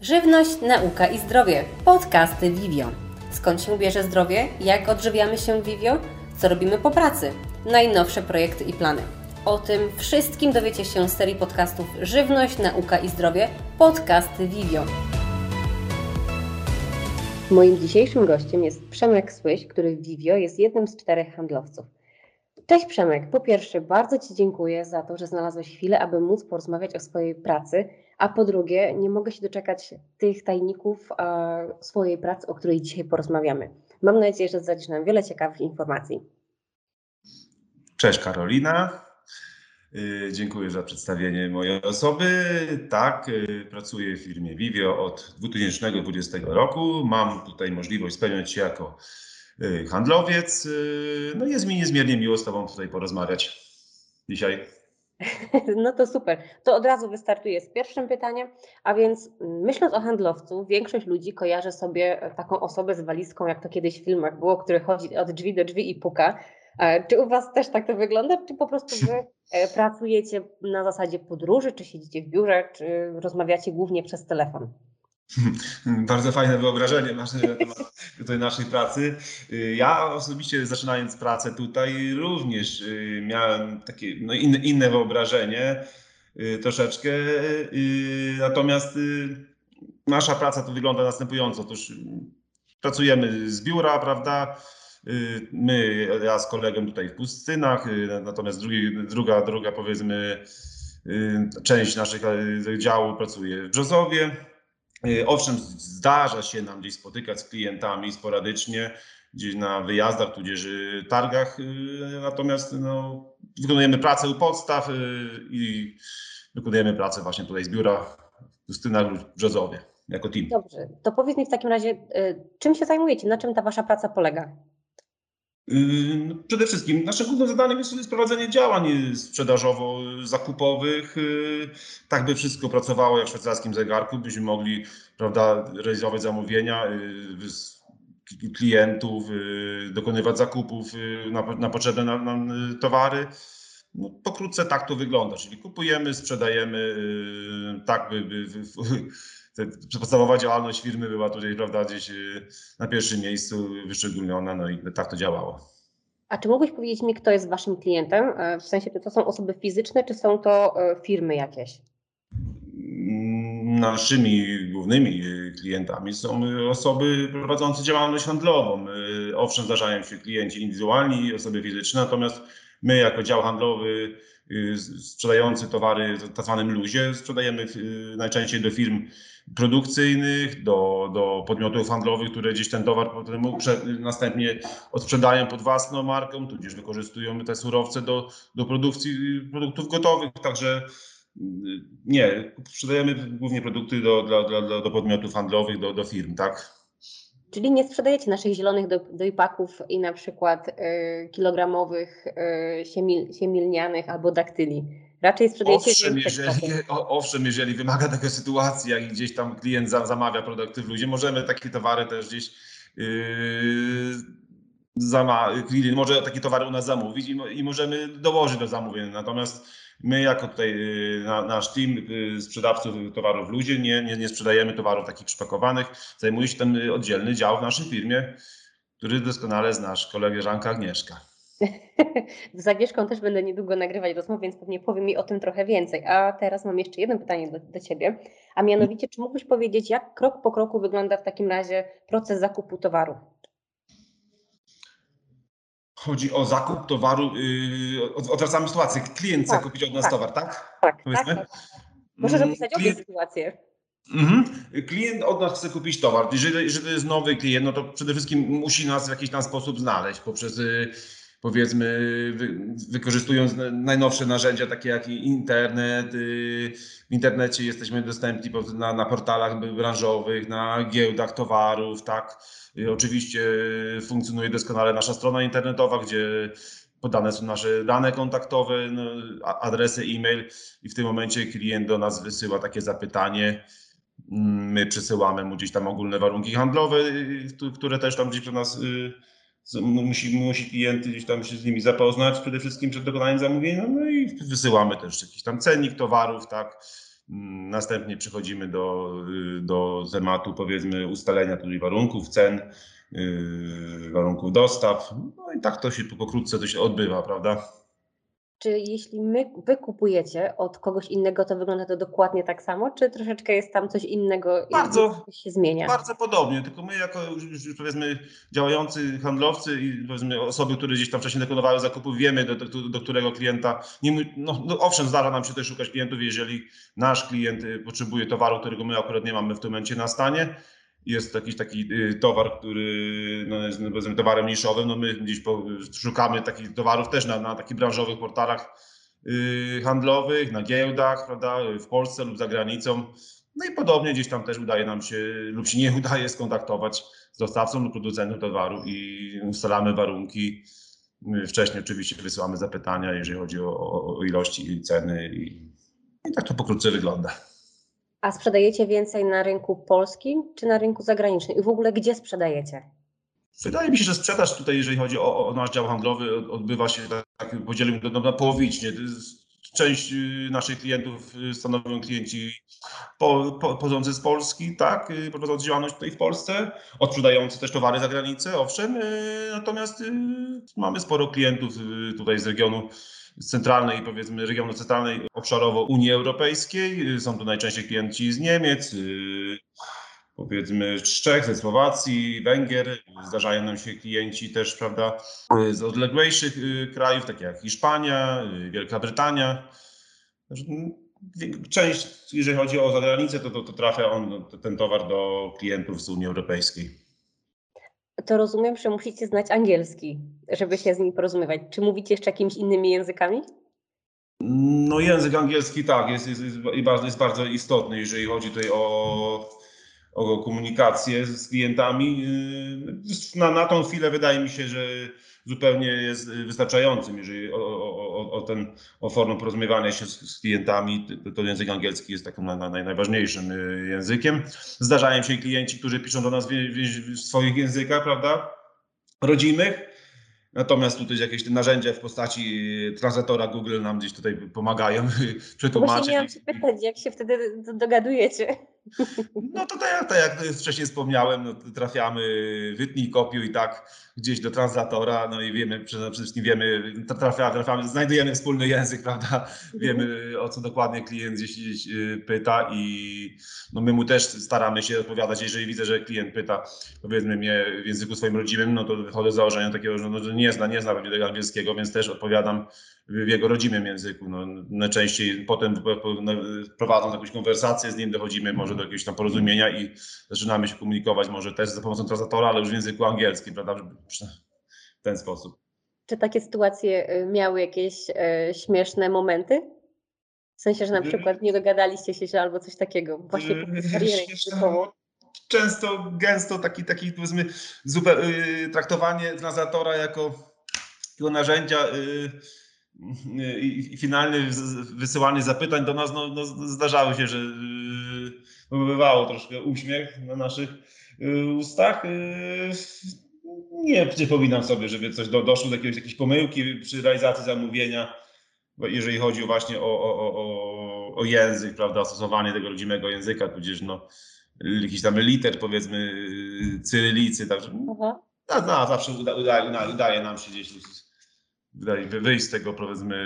Żywność, nauka i zdrowie. Podcasty Vivio. Skąd się bierze zdrowie? Jak odżywiamy się Vivio? Co robimy po pracy? Najnowsze projekty i plany. O tym wszystkim dowiecie się z serii podcastów Żywność, nauka i zdrowie. Podcasty Vivio. Moim dzisiejszym gościem jest Przemek Słyś, który w Vivio jest jednym z czterech handlowców. Cześć Przemek. Po pierwsze, bardzo Ci dziękuję za to, że znalazłeś chwilę, aby móc porozmawiać o swojej pracy, a po drugie, nie mogę się doczekać tych tajników e, swojej pracy, o której dzisiaj porozmawiamy. Mam nadzieję, że zdradzisz nam wiele ciekawych informacji. Cześć Karolina. Y, dziękuję za przedstawienie mojej osoby. Tak, y, pracuję w firmie Vivio od 2020 roku. Mam tutaj możliwość spełniać się jako y, handlowiec. No jest mi niezmiernie miło z Tobą tutaj porozmawiać dzisiaj. No to super. To od razu wystartuję z pierwszym pytaniem. A więc myśląc o handlowcu, większość ludzi kojarzy sobie taką osobę z walizką, jak to kiedyś w filmach było, który chodzi od drzwi do drzwi i puka. Czy u Was też tak to wygląda, czy po prostu Wy e, pracujecie na zasadzie podróży, czy siedzicie w biurze, czy rozmawiacie głównie przez telefon? Bardzo fajne wyobrażenie masz na temat tutaj naszej pracy. Ja osobiście zaczynając pracę tutaj również y, miałem takie no inne, inne wyobrażenie y, troszeczkę. Y, natomiast nasza praca to wygląda następująco. Otóż pracujemy z biura, prawda? My, ja z kolegą tutaj w Pustynach, natomiast drugi, druga, druga powiedzmy część naszych działu pracuje w Brzozowie. Y, owszem, zdarza się nam gdzieś spotykać z klientami sporadycznie, gdzieś na wyjazdach, tudzież y, targach, y, natomiast no, wykonujemy pracę u podstaw i wykonujemy pracę właśnie tutaj z biura w lub Brzozowie jako team. Dobrze, to powiedz mi w takim razie, czym się zajmujecie, na czym ta wasza praca polega? No, przede wszystkim naszym głównym zadaniem jest sprowadzenie działań sprzedażowo-zakupowych, tak by wszystko pracowało jak w szwajcarskim zegarku, byśmy mogli prawda, realizować zamówienia klientów, dokonywać zakupów na, na potrzebne nam towary. No, pokrótce tak to wygląda, czyli kupujemy, sprzedajemy, tak by, by, by podstawowa działalność firmy była tutaj, prawda, gdzieś y, na pierwszym miejscu wyszczególniona, no i tak to działało. A czy mógłbyś powiedzieć mi, kto jest waszym klientem? E, w sensie, czy to są osoby fizyczne, czy są to e, firmy jakieś? Mm, naszymi głównymi y, klientami są y, osoby prowadzące działalność handlową. Owszem, zdarzają się klienci indywidualni, osoby fizyczne, natomiast my jako dział handlowy sprzedający towary w tak zwanym luzie sprzedajemy najczęściej do firm produkcyjnych, do, do podmiotów handlowych, które gdzieś ten towar potem następnie odprzedają pod własną marką, tudzież wykorzystują te surowce do, do produkcji produktów gotowych. Także nie, sprzedajemy głównie produkty do, dla, dla, do podmiotów handlowych, do, do firm, tak? Czyli nie sprzedajecie naszych zielonych do, dojpaków i na przykład y, kilogramowych y, siemil, siemilnianych albo daktyli Raczej sprzedajecie owszem, jeżeli, owszem, jeżeli wymaga taka sytuacja i gdzieś tam klient zamawia produkty w ludzie, możemy takie towary też gdzieś yy, zama, klient może takie towary u nas zamówić i, i możemy dołożyć do zamówienia. Natomiast my jako tutaj na, nasz team yy, sprzedawców towarów ludzie nie, nie, nie sprzedajemy towarów takich przypakowanych. Zajmuje się ten oddzielny dział w naszej firmie, który doskonale znasz, koleżanka Agnieszka. Z Agnieszką też będę niedługo nagrywać rozmowę, więc pewnie powiem mi o tym trochę więcej. A teraz mam jeszcze jedno pytanie do, do Ciebie, a mianowicie, czy mógłbyś powiedzieć, jak krok po kroku wygląda w takim razie proces zakupu towaru? Chodzi o zakup towaru, yy, odwracamy sytuację. Klient chce tak, kupić od nas tak, towar, tak? Tak, tak, tak. Możesz mm, opisać obie sytuacje. Mhm. Klient od nas chce kupić towar. Jeżeli, jeżeli to jest nowy klient, no to przede wszystkim musi nas w jakiś tam sposób znaleźć poprzez y, powiedzmy, wykorzystując najnowsze narzędzia, takie jak internet. Y, w internecie jesteśmy dostępni na, na portalach branżowych, na giełdach towarów, tak. Oczywiście funkcjonuje doskonale nasza strona internetowa, gdzie podane są nasze dane kontaktowe, no, adresy e-mail i w tym momencie klient do nas wysyła takie zapytanie. My przesyłamy mu gdzieś tam ogólne warunki handlowe, y, które też tam gdzieś do nas y, musi, musi klient gdzieś tam się z nimi zapoznać przede wszystkim przed dokonaniem zamówienia, no i wysyłamy też jakiś tam cennik towarów, tak, Mm, Następnie przechodzimy do, y, do tematu, powiedzmy, ustalenia tutaj warunków, cen, yy, warunków dostaw. No i tak to się pokrótce to się odbywa, prawda? Czy jeśli my, wy kupujecie od kogoś innego, to wygląda to dokładnie tak samo, czy troszeczkę jest tam coś innego i Bardzo, coś się zmienia? Bardzo podobnie, tylko my jako już, powiedzmy działający handlowcy i powiedzmy osoby, które gdzieś tam wcześniej dokonowały zakupów, wiemy do, do, do którego klienta, nie, no, no owszem zdarza nam się też szukać klientów, jeżeli nasz klient y, potrzebuje towaru, którego my akurat nie mamy w tym momencie na stanie, jest jakiś taki y, towar, który no, jest no, towarem niszowym, no my gdzieś po, szukamy takich towarów też na, na takich branżowych portalach y, handlowych, na giełdach, prawda, w Polsce lub za granicą. No i podobnie gdzieś tam też udaje nam się lub się nie udaje skontaktować z dostawcą lub producentem towaru i ustalamy warunki. Wcześniej oczywiście wysyłamy zapytania, jeżeli chodzi o, o ilości i ceny i, i tak to pokrótce wygląda. A sprzedajecie więcej na rynku polskim, czy na rynku zagranicznym? I w ogóle gdzie sprzedajecie? Wydaje mi się, że sprzedaż tutaj, jeżeli chodzi o, o nasz dział handlowy, od- odbywa się tak, podzielimy to na połowicznie. Część y, naszych klientów y, stanowią klienci po, po, pochodzący z Polski, tak, y, prowadzący działalność tutaj w Polsce, odprzedający też towary za granicę, owszem, natomiast mamy sporo klientów tutaj z regionu centralnej, powiedzmy regionu centralnej, obszarowo Unii Europejskiej. Y, Są to najczęściej klienci z Niemiec, y, powiedzmy z Czech, ze Słowacji, Węgier. Zdarzają nam się klienci też, prawda, z odległejszych y, krajów, takie jak Hiszpania, y, Wielka Brytania. Mm, Część, jeżeli chodzi o zagranicę, to, to, to trafia on, ten towar do klientów z Unii Europejskiej. To rozumiem, że musicie znać angielski, żeby się z nimi porozumiewać. Czy mówicie jeszcze jakimiś innymi językami? No język angielski tak, jest, jest, jest, jest bardzo istotny, jeżeli chodzi tutaj o, o komunikację z klientami. Yy, Na, na tą chwilę wydaje mi się, że zupełnie jest wystarczającym, jeżeli o, o, o, o, ten, o formę porozumiewania się z, z klientami, to, to język angielski jest takim na, na, najważniejszym yy, językiem. Zdarzają się klienci, którzy piszą do nas w, w, w swoich językach, prawda, rodzimych, Natomiast tutaj jakieś te narzędzia w postaci translatora Google nam gdzieś tutaj pomagają Właśnie przetłumaczyć. miałam się pytać, jak się wtedy do- dogadujecie. No to tak, jak- tak jak wcześniej wspomniałem, no, trafiamy, wytnij, kopiuj tak gdzieś do translatora, no i wiemy, przede wszystkim wiemy, tra- trafiamy, trafiamy, znajdujemy wspólny język, prawda? Wiemy o co dokładnie klient gdzieś, gdzieś y, pyta i no my mu też staramy się odpowiadać, jeżeli widzę, że klient pyta powiedzmy mnie w języku swoim rodzimym, no to wychodzę z założenia takiego, że, no, nie zna, nie zna pewnie tego angielskiego, więc też odpowiadam w jego rodzimym języku. No, najczęściej potem po- po- prowadząc jakąś konwersację z nim dochodzimy może do jakiegoś tam porozumienia i zaczynamy się komunikować może też za pomocą translatora, ale już w języku angielskim, prawda? W ten sposób. Czy takie sytuacje y, miały jakieś e, śmieszne momenty? W sensie, że na Mm. przykład nie dogadaliście się albo coś takiego, właśnie językową. Często, gęsto taki, taki powiedzmy zupe- traktowanie translatora jako takiego narzędzia i z- wysyłanie zapytań do nas, no, no zdarzały się, że bywało troszkę uśmiech na naszych ustach. Nie przypominam sobie, żeby coś do, doszło do jakiegoś, jakiejś pomyłki przy realizacji zamówienia, bo jeżeli chodzi właśnie o, o, o, o, język, prawda, stosowanie tego rodzimego języka, tudzież no, jakiś tam liter, powiedzmy, cyrylicy, także no, zawsze uda, udaje, uda, udaje nam się gdzieś wyjść z tego, powiedzmy,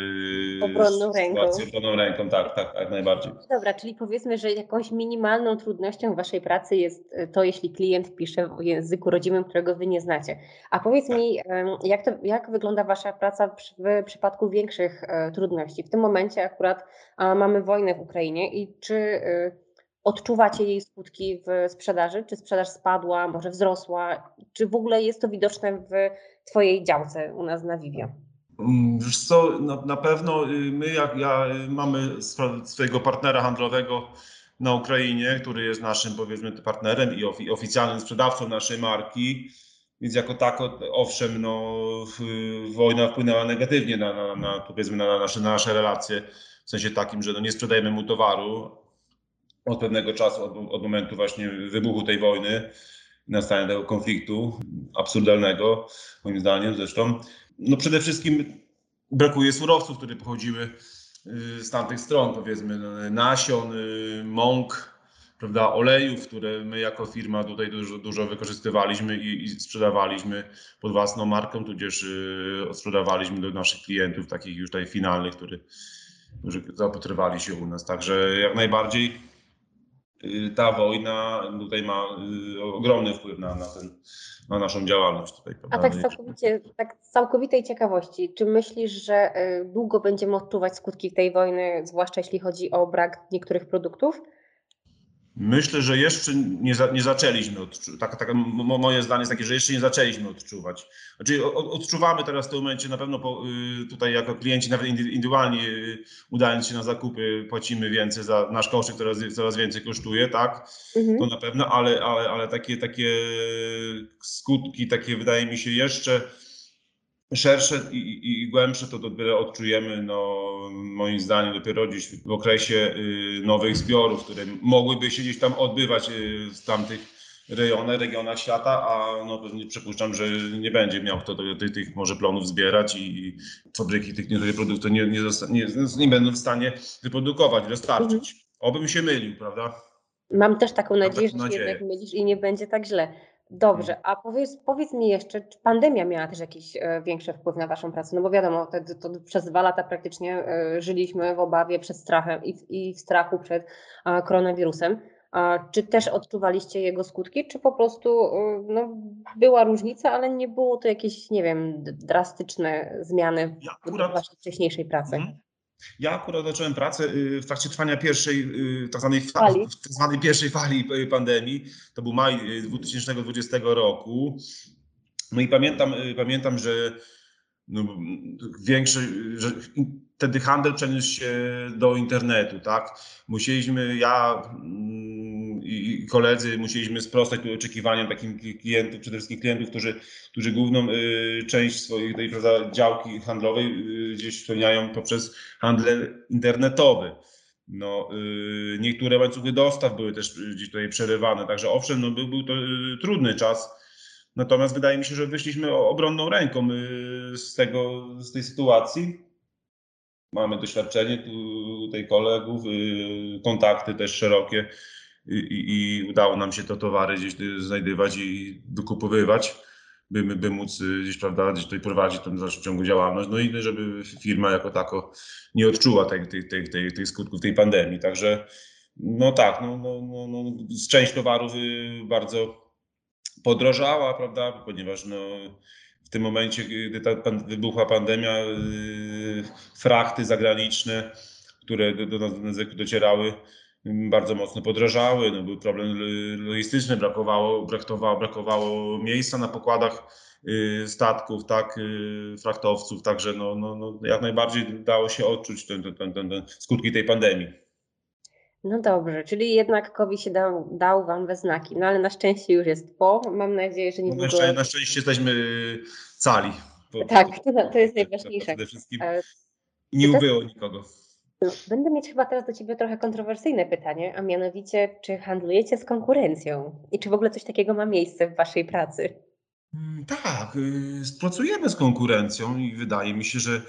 Obronną ręką. obronną ręką, tak, tak, jak najbardziej. Dobra, czyli powiedzmy, że jakąś minimalną trudnością w waszej pracy jest y, to, jeśli klient pisze w języku rodzimym, którego wy nie znacie. A powiedz mi, em, jak, to, jak wygląda wasza praca przy- w przypadku większych e, trudności? W tym momencie akurat mamy wojnę w Ukrainie i czy y, odczuwacie jej skutki w sprzedaży? Czy sprzedaż spadła, może wzrosła? Czy w ogóle jest to widoczne w twojej działce u nas na Vivio? Mm, Wiesz co, na, na pewno y, my jak ja y, mamy swojego partnera handlowego na Ukrainie, który jest naszym powiedzmy partnerem i ofi, oficjalnym sprzedawcą naszej marki, więc jako tako, owszem, no, wojna wpłynęła negatywnie na, na, na powiedzmy na nasze, na nasze relacje, w sensie takim, że no, nie sprzedajemy mu towaru od pewnego czasu, od, od momentu właśnie wybuchu tej wojny, nastania tego konfliktu absurdalnego, moim zdaniem zresztą. No przede wszystkim brakuje surowców, które pochodziły y, z tamtych stron, powiedzmy, no, nasion, y, mąk, prawda, olejów, które my jako firma tutaj dużo, dużo wykorzystywaliśmy i, i sprzedawaliśmy pod własną marką, tudzież y, sprzedawaliśmy do naszych klientów, takich już tutaj finalnych, który, którzy zaopatrywali się u nas. Także jak najbardziej ta wojna tutaj ma y, ogromny wpływ na, na, ten, na naszą działalność tutaj. A tak całkowicie, tak z całkowitej ciekawości, czy myślisz, że y, długo będziemy odczuwać skutki tej wojny, zwłaszcza jeśli chodzi o brak niektórych produktów? Myślę, że jeszcze nie, za, nie zaczęliśmy odczuwać. Tak, tak, moje zdanie jest takie, że jeszcze nie zaczęliśmy odczuwać. Znaczy, odczuwamy teraz w tym momencie na pewno po, y, tutaj jako klienci, nawet indywidualnie y, udając się na zakupy, płacimy więcej za nasz koszyk, coraz, coraz więcej kosztuje, tak? Mhm. To na pewno, ale, ale, ale takie, takie skutki, takie wydaje mi się jeszcze szersze i, i, głębsze to dopiero odczujemy, no, moim zdaniem, dopiero dziś w okresie y, nowych zbiorów, które mogłyby się gdzieś tam odbywać y, w tamtych rejonach, regionach świata, a no, pewnie przypuszczam, że nie będzie miał kto do, tych, tych może plonów zbierać i fabryki tych niektórych produktów nie, nie, nie, nie będą w stanie wyprodukować, dostarczyć. Mhm. Obym się mylił, prawda? Mam też taką nadzieję, że się jednak mylisz i nie będzie tak źle. Dobrze, a powiedz, powiedz mi jeszcze, czy pandemia miała też jakiś e, większy wpływ na Waszą pracę? No bo wiadomo, to, to przez dwa lata praktycznie e, żyliśmy w obawie przed strachem i, i w strachu przed e, koronawirusem. Czy też odczuwaliście jego skutki, czy po prostu no, była różnica, ale nie było to jakieś, nie wiem, drastyczne zmiany ja akurat, w Waszej wcześniejszej pracy? Mm. Ja akurat zacząłem pracę y, w trakcie trwania pierwszej, y, tak zwanej, fali. tak zwanej pierwszej fali y, pandemii. To był maj 2020 roku. No i pamiętam, pamiętam że no, większy, że wtedy handel przeniósł się do internetu, tak? Musieliśmy, ja mm, i koledzy musieliśmy sprostać oczekiwaniom takim klientów, przede wszystkim klientów, którzy, którzy główną y, część swojej tej prawda, działki handlowej y, gdzieś spełniają poprzez handel internetowy. No, y, niektóre łańcuchy dostaw były też gdzieś tutaj przerywane, także owszem, no, był, był to trudny czas Natomiast wydaje mi się, że wyszliśmy obronną ręką z, tego, z tej sytuacji. Mamy doświadczenie tutaj kolegów, kontakty też szerokie i, i, udało nam się te towary gdzieś znajdywać i dokupowywać, by, by móc y, gdzieś, prawda, gdzieś tutaj prowadzić tą dalszą ciągu działalność, no i żeby firma jako tako nie odczuła tych, skutków tej pandemii. Także no tak, no, no, no, no, część towarów bardzo podrożała, prawda, ponieważ no, w tym momencie, gdy ta pan, wybuchła pandemia, yy, frachty zagraniczne, które do, do nas docierały, bardzo mocno podrożały. No, był problem logistyczny, brakowało, brakowało, brakowało miejsca na pokładach yy, statków, tak, yy, frachtowców, także no, no, no, jak najbardziej dało się odczuć ten, ten, ten, ten skutki tej pandemii. No dobrze, czyli jednak COVID się dał, dał Wam we znaki, no ale na szczęście już jest po. Mam nadzieję, że nie No, na, szczęście, na szczęście jesteśmy cali. Po, Tak, to, to jest najważniejsze. Przede wszystkim nie ubyło nikogo. No, będę mieć chyba teraz do Ciebie trochę kontrowersyjne pytanie, a mianowicie, czy handlujecie z konkurencją i czy w ogóle coś takiego ma miejsce w Waszej pracy? Mm, tak, y, pracujemy z konkurencją i wydaje mi się, że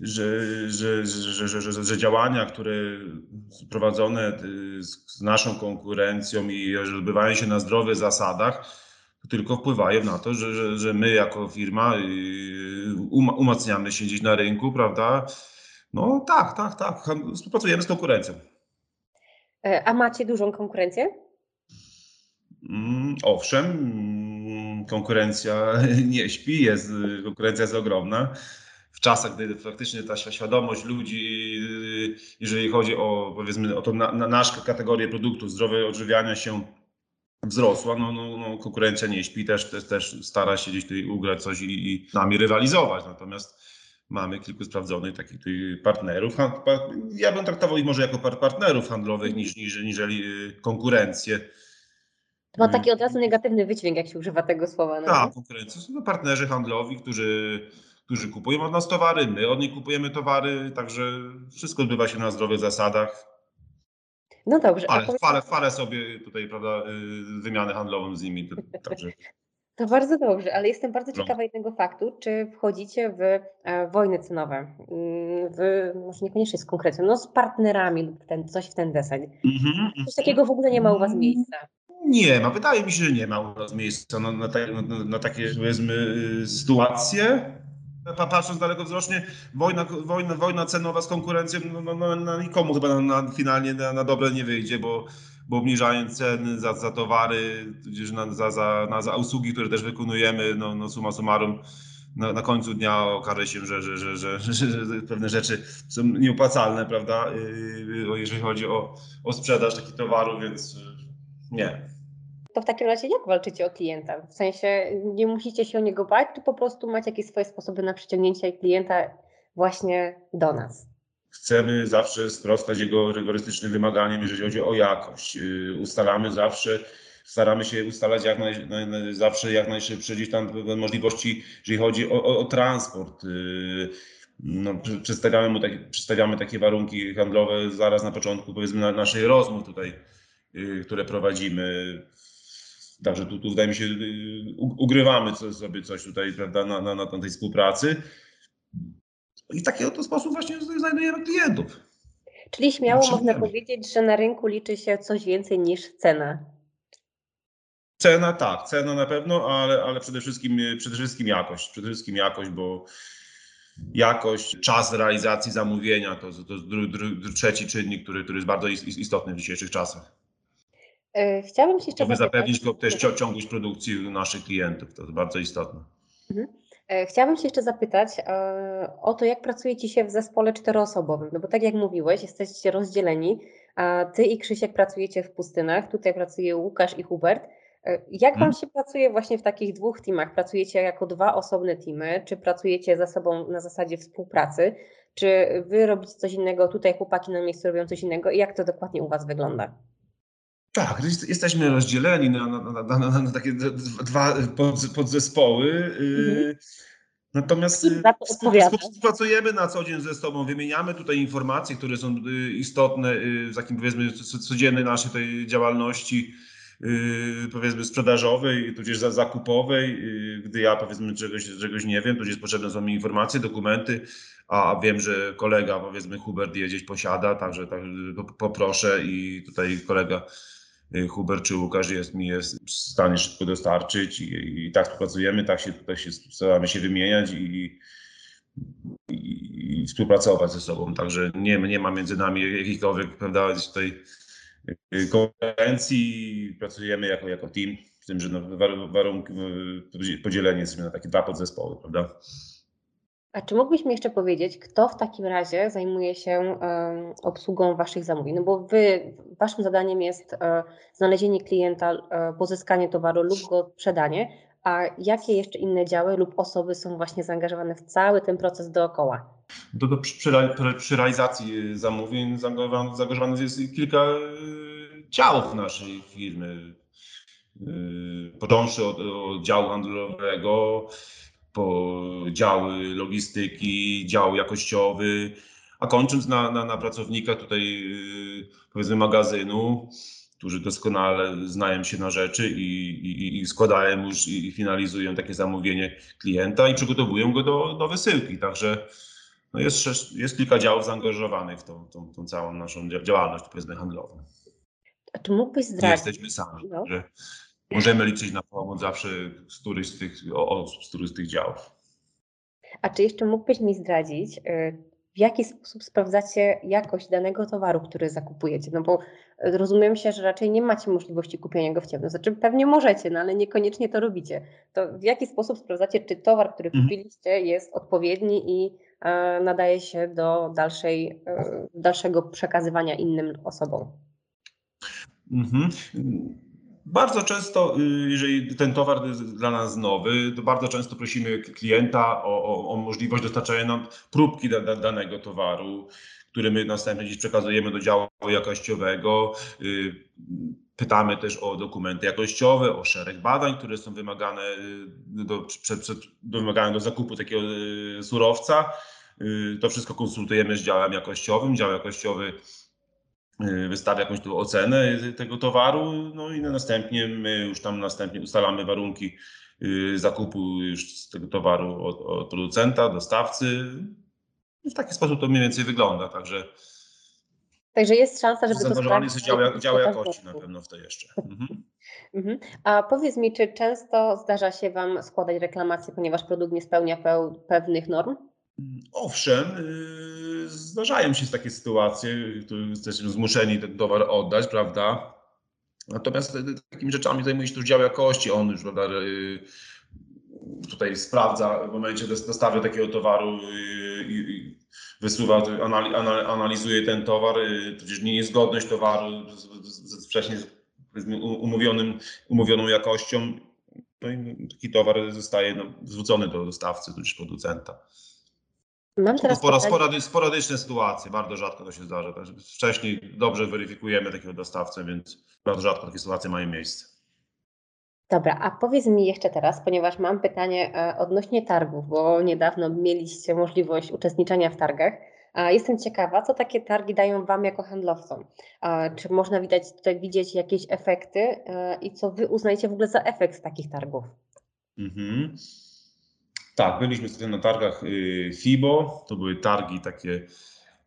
że, że, że, że, działania, które prowadzone y, z naszą konkurencją i odbywają się na zdrowych zasadach, tylko wpływają na to, że, że, że my jako firma y, umacniamy się gdzieś na rynku, prawda? No tak, tak, tak. Współpracujemy z konkurencją. E, a macie dużą konkurencję? Mm, owszem, mm, konkurencja nie śpi, jest, konkurencja jest ogromna w czasach, gdy faktycznie ta świadomość ludzi, jeżeli chodzi o powiedzmy o to na, na naszą kategorię produktów, zdrowe odżywiania się wzrosła, no, no, no konkurencja nie śpi, też, też, też stara się gdzieś tutaj ugrać coś i, i nami rywalizować. Natomiast mamy kilku sprawdzonych takich partnerów. Ja bym traktował ich może jako partnerów handlowych niż, niż niżeli y, konkurencję. To ma taki od razu negatywny wydźwięk, jak się używa tego słowa. No tak, konkurencja. Są to partnerzy handlowi, którzy którzy kupują od nas towary, my od nich kupujemy towary, także wszystko odbywa się na zdrowych zasadach. No dobrze. Ale powiedz... chwalę, chwalę sobie tutaj, prawda, y, wymianę handlową z nimi. Także... To bardzo dobrze, ale jestem bardzo No. ciekawa jednego faktu. Czy wchodzicie w e, wojny cenowe? Mm, W, może niekoniecznie z konkretną, no z partnerami lub ten, coś w ten deseń. Mhm, Coś takiego w ogóle nie ma u Was miejsca. Nie ma, wydaje mi się, że nie ma u nas miejsca na, na, te, na, na takie, powiedzmy, y, sytuacje. Pa- Patrząc dalekowzrocznie, wojna, wojna, wojna cenowa z konkurencją, no, no, no, no nikomu chyba na, na, finalnie na, na dobre nie wyjdzie, bo, bo obniżając ceny za, za towary, tudzież na, za, za, na, za usługi, które też wykonujemy, no, no summa summarum, na, na końcu dnia okaże się, że, że, że, że, że, że pewne rzeczy są nieopłacalne, prawda, yy, jeżeli chodzi o, o sprzedaż takich towarów, więc yy, nie. To w takim razie jak walczycie o klienta? W sensie nie musicie się o niego bać, czy po prostu macie jakieś swoje sposoby na przyciągnięcie klienta właśnie do nas? Chcemy zawsze sprostać jego rygorystycznym wymaganiom, jeżeli chodzi o jakość. Yy, Ustalamy zawsze, staramy się ustalać jak naj, naj, zawsze jak najszybsze gdzieś tam możliwości, jeżeli chodzi o, o, o transport. Yy, No, przedstawiamy, mu takie, przedstawiamy takie warunki handlowe zaraz na początku powiedzmy na, naszej rozmów tutaj, yy, które prowadzimy. Także tu, tu wydaje mi się, ugrywamy co, sobie coś tutaj prawda, na, na, na tej współpracy. I w taki oto sposób właśnie znajdujemy klientów. Czyli śmiało Znaczy, można powiedzieć, że na rynku liczy się coś więcej niż cena. Cena tak, cena na pewno, ale, ale przede, wszystkim, przede wszystkim jakość. Przede wszystkim jakość, bo jakość, czas realizacji zamówienia to, to dru, dru, trzeci czynnik, który, który jest bardzo is- istotny w dzisiejszych czasach. E, Chciałabym się jeszcze Żeby zapewnić też ciągłość produkcji naszych klientów. To jest bardzo istotne. e, chciałabym się jeszcze zapytać e, o to, jak pracujecie się w zespole czteroosobowym. No bo tak jak mówiłeś, jesteście rozdzieleni, a ty i Krzysiek pracujecie w pustynach, tutaj pracuje Łukasz i Hubert. E, Jak wam Mhm. się pracuje właśnie w takich dwóch teamach? Pracujecie jako dwa osobne teamy, czy pracujecie ze sobą na zasadzie współpracy? Czy wy robicie coś innego, tutaj chłopaki na miejscu robią coś innego i jak to dokładnie u was wygląda? Tak, jest- jesteśmy rozdzieleni na, na, na, na, takie dwa pod, podzespoły. y, Natomiast Kim y, współpracujemy na co dzień ze sobą, wymieniamy tutaj informacje, które są y, istotne w takim powiedzmy co- codziennej naszej tej działalności powiedzmy sprzedażowej, tudzież za- zakupowej. Gdy ja powiedzmy czegoś, czegoś nie wiem, tudzież potrzebne są mi informacje, dokumenty, a wiem, że kolega powiedzmy Hubert je gdzieś posiada, także, także po- poproszę i tutaj kolega Hubert czy Łukasz jest, mi jest w stanie szybko dostarczyć i, i tak współpracujemy, tak się tutaj się staramy się wymieniać i, i, i współpracować ze sobą. Także nie, nie ma między nami jakichkolwiek prawda, tutaj y, konkurencji, pracujemy jako, jako team, z tym, że no, war- warunki, y, podzieleni jesteśmy na takie dwa podzespoły, prawda? A czy mógłbyś mi jeszcze powiedzieć, kto w takim razie zajmuje się obsługą Waszych zamówień? No bo Wy, Waszym zadaniem jest e, znalezienie klienta, e, pozyskanie towaru lub go sprzedanie, a jakie jeszcze inne działy lub osoby są właśnie zaangażowane w cały ten proces dookoła? To, to przy, przy, re- przy realizacji y, zamówień zaangażowanych jest kilka y, działów naszej firmy. Y, Począwszy od, od działu handlowego, po działy logistyki, dział jakościowy, a kończąc na, na, na pracownikach tutaj y, powiedzmy magazynu, którzy doskonale znają się na rzeczy i, i, i składają już i finalizują takie zamówienie klienta i przygotowują go do, do wysyłki. Także no jest, jest kilka działów zaangażowanych w tą, tą, tą całą naszą dzia- działalność powiedzmy handlową. A czy mógłbyś Nie zdradzić? jesteśmy sami, No. że możemy liczyć na pomoc zawsze z któryś z tych osób, z któryś z tych działów. A czy jeszcze mógłbyś mi zdradzić, y, w jaki sposób sprawdzacie jakość danego towaru, który zakupujecie? No bo rozumiem się, że raczej nie macie możliwości kupienia go w ciemno. Znaczy pewnie możecie, no ale niekoniecznie to robicie. To w jaki sposób sprawdzacie, czy towar, który Mhm. kupiliście jest odpowiedni i e, nadaje się do dalszej, e, dalszego przekazywania innym osobom? Mhm. Bardzo często, y, jeżeli ten towar jest dla nas nowy, to bardzo często prosimy klienta o, o, o możliwość dostarczenia nam próbki da, da, danego towaru, który my następnie przekazujemy do działu jakościowego. Y, Pytamy też o dokumenty jakościowe, o szereg badań, które są wymagane y, do, przed, przed, do, wymagane do zakupu takiego surowca. To wszystko konsultujemy z działem jakościowym. Dział jakościowy wystawia jakąś tu ocenę tego towaru, no i następnie my już tam następnie ustalamy warunki y, zakupu już z tego towaru od, od producenta, dostawcy. W taki sposób to mniej więcej wygląda, także Także jest szansa, żeby to zaangażowany jest sprawdzić. dział, dział jakości na pewno w to jeszcze. Mhm. Mhm. A powiedz mi, czy często zdarza się Wam składać reklamacje, ponieważ produkt nie spełnia peł- pewnych norm? Owszem, y, zdarzają się takie sytuacje, tu jesteśmy zmuszeni ten towar oddać, prawda? Natomiast y, takimi rzeczami zajmuje się też dział jakości. On już prawda, y, tutaj sprawdza w momencie dos- dostawy takiego towaru i wysuwa, anali- ana- analizuje ten towar, tudzież niezgodność towaru z, wcześniej umówionym, umówioną jakością. No i taki towar zostaje no, zwrócony do dostawcy, tudzież producenta. Mam teraz spora, sporady, sporadyczne sytuacje, bardzo rzadko to się zdarza. Także wcześniej dobrze weryfikujemy takiego dostawcę, więc bardzo rzadko takie sytuacje mają miejsce. Dobra, a powiedz mi jeszcze teraz, ponieważ mam pytanie e, odnośnie targów, bo niedawno mieliście możliwość uczestniczenia w targach. Jestem ciekawa, co takie targi dają Wam jako handlowcom? Czy można widać, tutaj widzieć jakieś efekty e, i co Wy uznajecie w ogóle za efekt takich targów? Mhm. Tak, byliśmy wtedy na targach y, FIBO. To były targi takie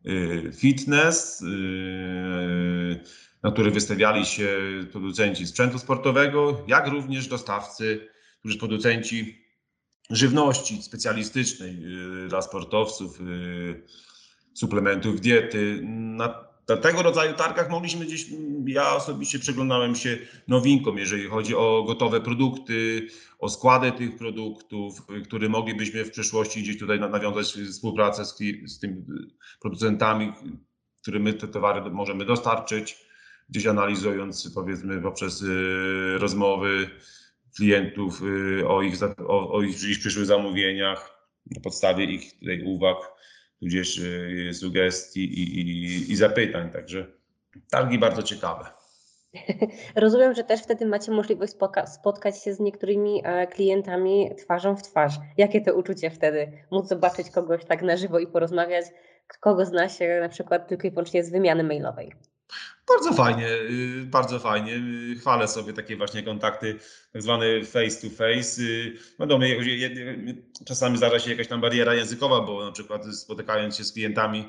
y, fitness, y, na których wystawiali się producenci sprzętu sportowego, jak również dostawcy, którzy producenci żywności specjalistycznej dla sportowców, suplementów diety. Na tego rodzaju targach mogliśmy gdzieś, ja osobiście przyglądałem się nowinkom, jeżeli chodzi o gotowe produkty, o składy tych produktów, y, które moglibyśmy w przyszłości gdzieś tutaj na- nawiązać współpracę z, z tymi y, producentami, którym my te towary możemy dostarczyć, gdzieś analizując powiedzmy poprzez y, rozmowy klientów y, o ich, o, o ich gdzieś przyszłych zamówieniach, na podstawie ich uwag, tudzież y, sugestii i, i, i zapytań. Także targi bardzo ciekawe. Rozumiem, że też wtedy macie możliwość spotka- spotkać się z niektórymi e, klientami twarzą w twarz. Jakie to uczucie wtedy? Móc zobaczyć kogoś tak na żywo i porozmawiać, kogo zna się na przykład tylko i wyłącznie z wymiany mailowej. Bardzo fajnie, y, bardzo fajnie. y, Chwalę sobie takie właśnie kontakty, tak zwane face to face. Y, Wiadomo, je- czasami zdarza się jakaś tam bariera językowa, bo na przykład spotykając się z klientami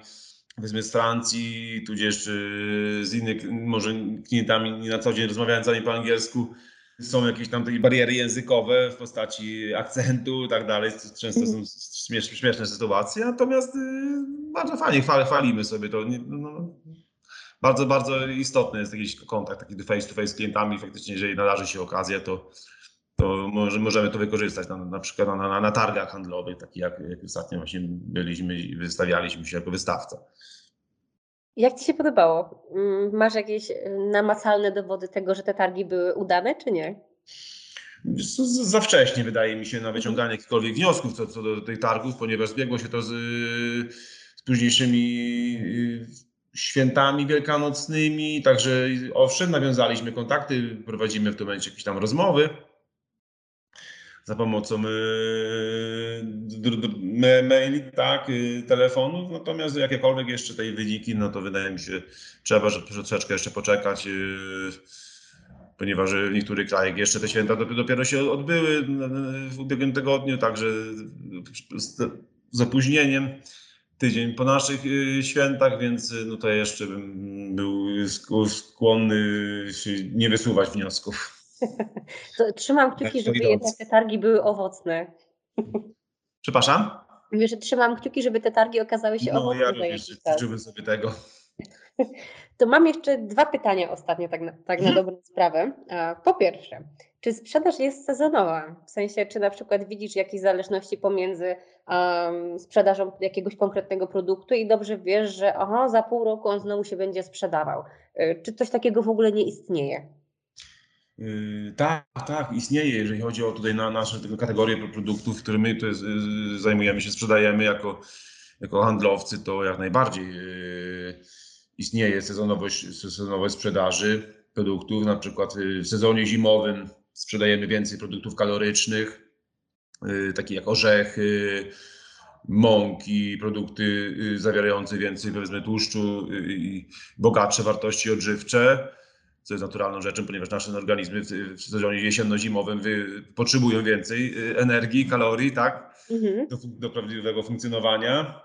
powiedzmy z Francji, tudzież y, z innych może klientami na co dzień rozmawiającymi po angielsku, są jakieś tam takie bariery językowe w postaci akcentu i tak dalej. To Często są śmiesz, śmieszne sytuacje, natomiast y, bardzo fajnie, chwal, chwalimy sobie to. No, no, bardzo, bardzo istotny jest jakiś kontakt taki face to face z klientami. Faktycznie, jeżeli nadarzy się okazja, to, to może, możemy to wykorzystać na, na przykład na, na, na targach handlowych, takich jak, jak ostatnio właśnie byliśmy i wystawialiśmy się jako wystawca. Jak Ci się podobało? Mm, Masz jakieś e, namacalne dowody tego, że te targi były udane, czy nie? Za wcześnie wydaje mi się na wyciąganie jakichkolwiek wniosków co, co do tych targów, ponieważ zbiegło się to z, z późniejszymi y, świętami wielkanocnymi, także owszem, nawiązaliśmy kontakty, prowadzimy w tym momencie jakieś tam rozmowy. Za pomocą y, me- maili, tak, y, telefonów, natomiast jakiekolwiek jeszcze tej wyniki, no to wydaje mi się, trzeba że troszeczkę jeszcze poczekać, y, ponieważ w niektórych krajach jeszcze te święta dopiero, dopiero się odbyły y, w ubiegłym tygodniu, także z, z opóźnieniem tydzień po naszych y, świętach, więc y, no to jeszcze bym był sk- skłonny nie wysuwać wniosków. Trzymam kciuki, żeby jednak te targi były owocne. Przepraszam? Mówię, że trzymam kciuki, żeby te targi okazały się No owocne ja za również życzyłbym sobie tego. To mam jeszcze dwa pytania ostatnie, tak na, tak na dobrą sprawę. Po pierwsze, czy sprzedaż jest sezonowa? W sensie, czy na przykład widzisz jakieś zależności pomiędzy um, sprzedażą jakiegoś konkretnego produktu i dobrze wiesz, że aha, za pół roku on znowu się będzie sprzedawał. Y, Czy coś takiego w ogóle nie istnieje? Yy, tak, tak, istnieje, jeżeli chodzi o tutaj na kategorie pro- produktów, które my to jest, yy, zajmujemy się, sprzedajemy jako, jako handlowcy, to jak najbardziej yy, istnieje sezonowość, sezonowość sprzedaży produktów. Na przykład yy, w sezonie zimowym sprzedajemy więcej produktów kalorycznych, yy, takich jak orzechy, mąki, produkty yy, zawierające więcej powiedzmy tłuszczu i bogatsze wartości odżywcze. co jest naturalną rzeczą, ponieważ nasze organizmy w, sezonie jesienno-zimowym wy, potrzebują więcej y, energii, kalorii, tak, Mhm. do, do prawdziwego funkcjonowania.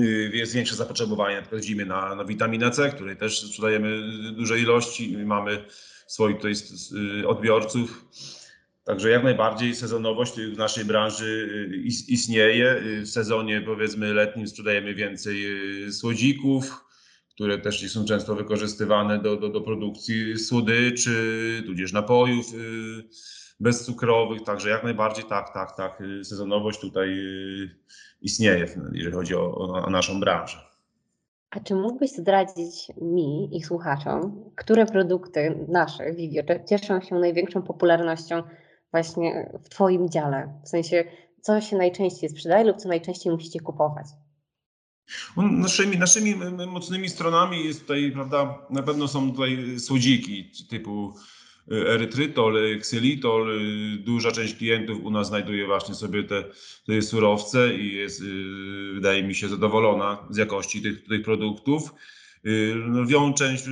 Y, Jest większe zapotrzebowanie na przykład na, na witaminę C, której też sprzedajemy duże ilości mamy swoich tutaj y, odbiorców. Także jak najbardziej sezonowość w naszej branży y, is- istnieje. Y, W sezonie powiedzmy letnim sprzedajemy więcej y, słodzików, które też są często wykorzystywane do, do, do produkcji słodyczy, tudzież napojów y, bezcukrowych. Także jak najbardziej tak, tak, tak. y, Sezonowość tutaj y, istnieje, jeżeli chodzi o, o, naszą branżę. A czy mógłbyś zdradzić mi i słuchaczom, które produkty nasze, Vivio, cieszą się największą popularnością właśnie w Twoim dziale? W sensie, co się najczęściej sprzedaje lub co najczęściej musicie kupować? No, Naszymi, naszymi mocnymi stronami jest tutaj, prawda, na pewno są tutaj słodziki typu y, erytrytol, ksylitol. y, Duża część klientów u nas znajduje właśnie sobie te, te surowce i jest, y, wydaje mi się, zadowolona z jakości tych, tych produktów. Y, Lwią część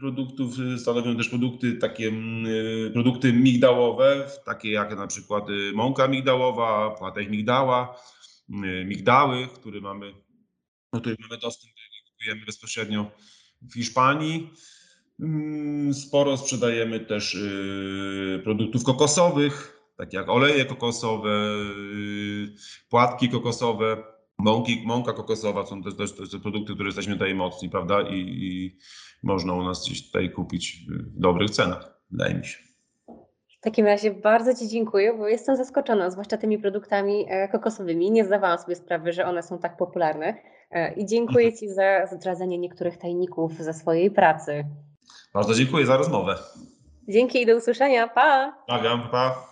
produktów stanowią też produkty takie mm, produkty migdałowe, takie jak na przykład mąka migdałowa, płatek migdała, migdały, które mamy do których mamy dostęp, kupujemy bezpośrednio w Hiszpanii. Mm, Sporo sprzedajemy też y, produktów kokosowych, takie jak oleje kokosowe, y, płatki kokosowe, mąki, mąka kokosowa są też, też, też te produkty, które jesteśmy tutaj mocni, prawda? I, I można u nas gdzieś tutaj kupić w dobrych cenach, wydaje mi się. W takim razie bardzo Ci dziękuję, bo jestem zaskoczona, zwłaszcza tymi produktami e, kokosowymi. Nie zdawałam sobie sprawy, że one są tak popularne. E, I dziękuję Ci za zdradzenie niektórych tajników ze swojej pracy. Bardzo dziękuję za rozmowę. Dzięki i do usłyszenia. Pa! Pozdrawiam, pa.